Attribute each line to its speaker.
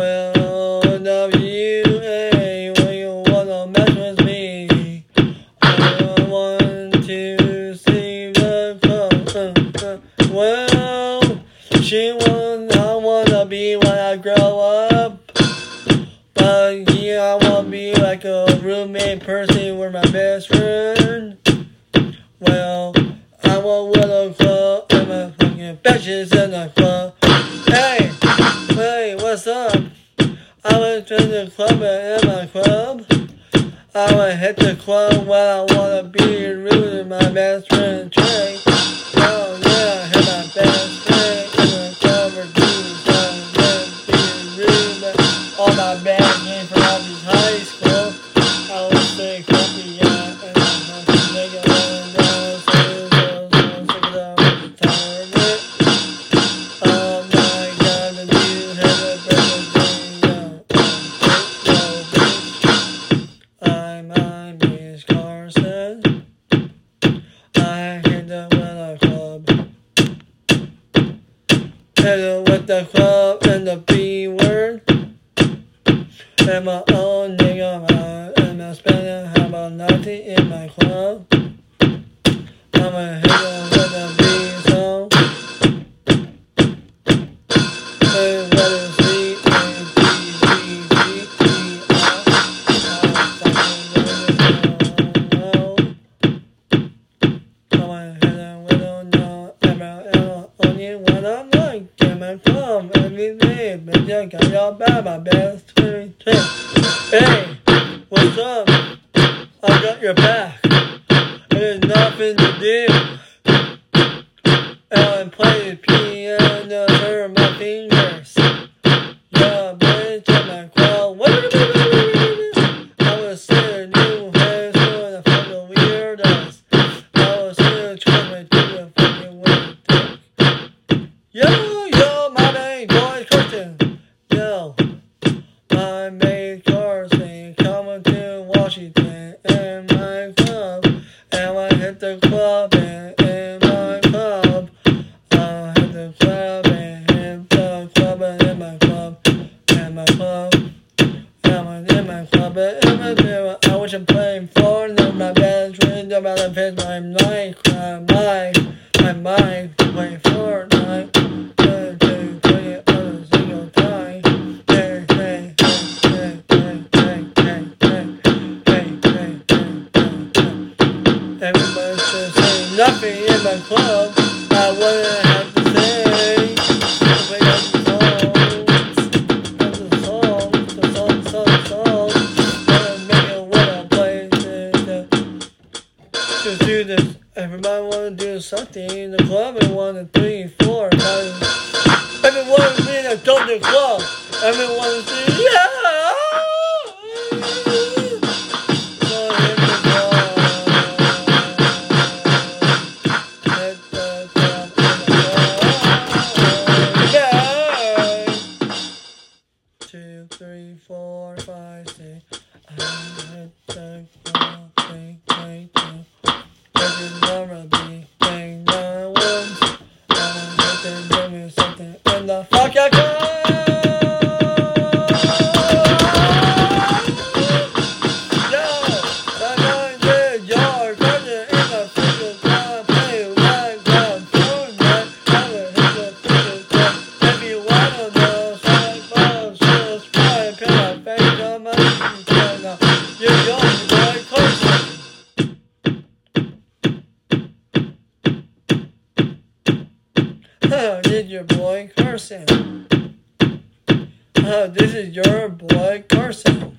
Speaker 1: world of you, hey, when you wanna mess with me. I want to see the world. She wants, I wanna be when I grow up. But yeah, I wanna be like a roommate person with my best friend. wanna the club and in my club. I wanna hit the club when I wanna be rude in my best friend trick. with the club and the B word. And my own nigga, my, and my spending a 90 in my club. I'm a hero. my best friend. Hey, what's up? I got your back. There's nothing to do. I'm playing piano, turn my fingers. my best friend about to fit my mic, my mic, my mic, to play Fortnite. Two, two, three. Hey, hey, hey, hey, hey, hey, hey, hey, hey, hey, hey, Everybody's just saying nothing in my club. just do this. Everybody wanna do something in the club. And is doing four. Everyone is being a total club. Everyone is doing yeah. Memory. This is your boy Carson. Huh, this is your boy Carson.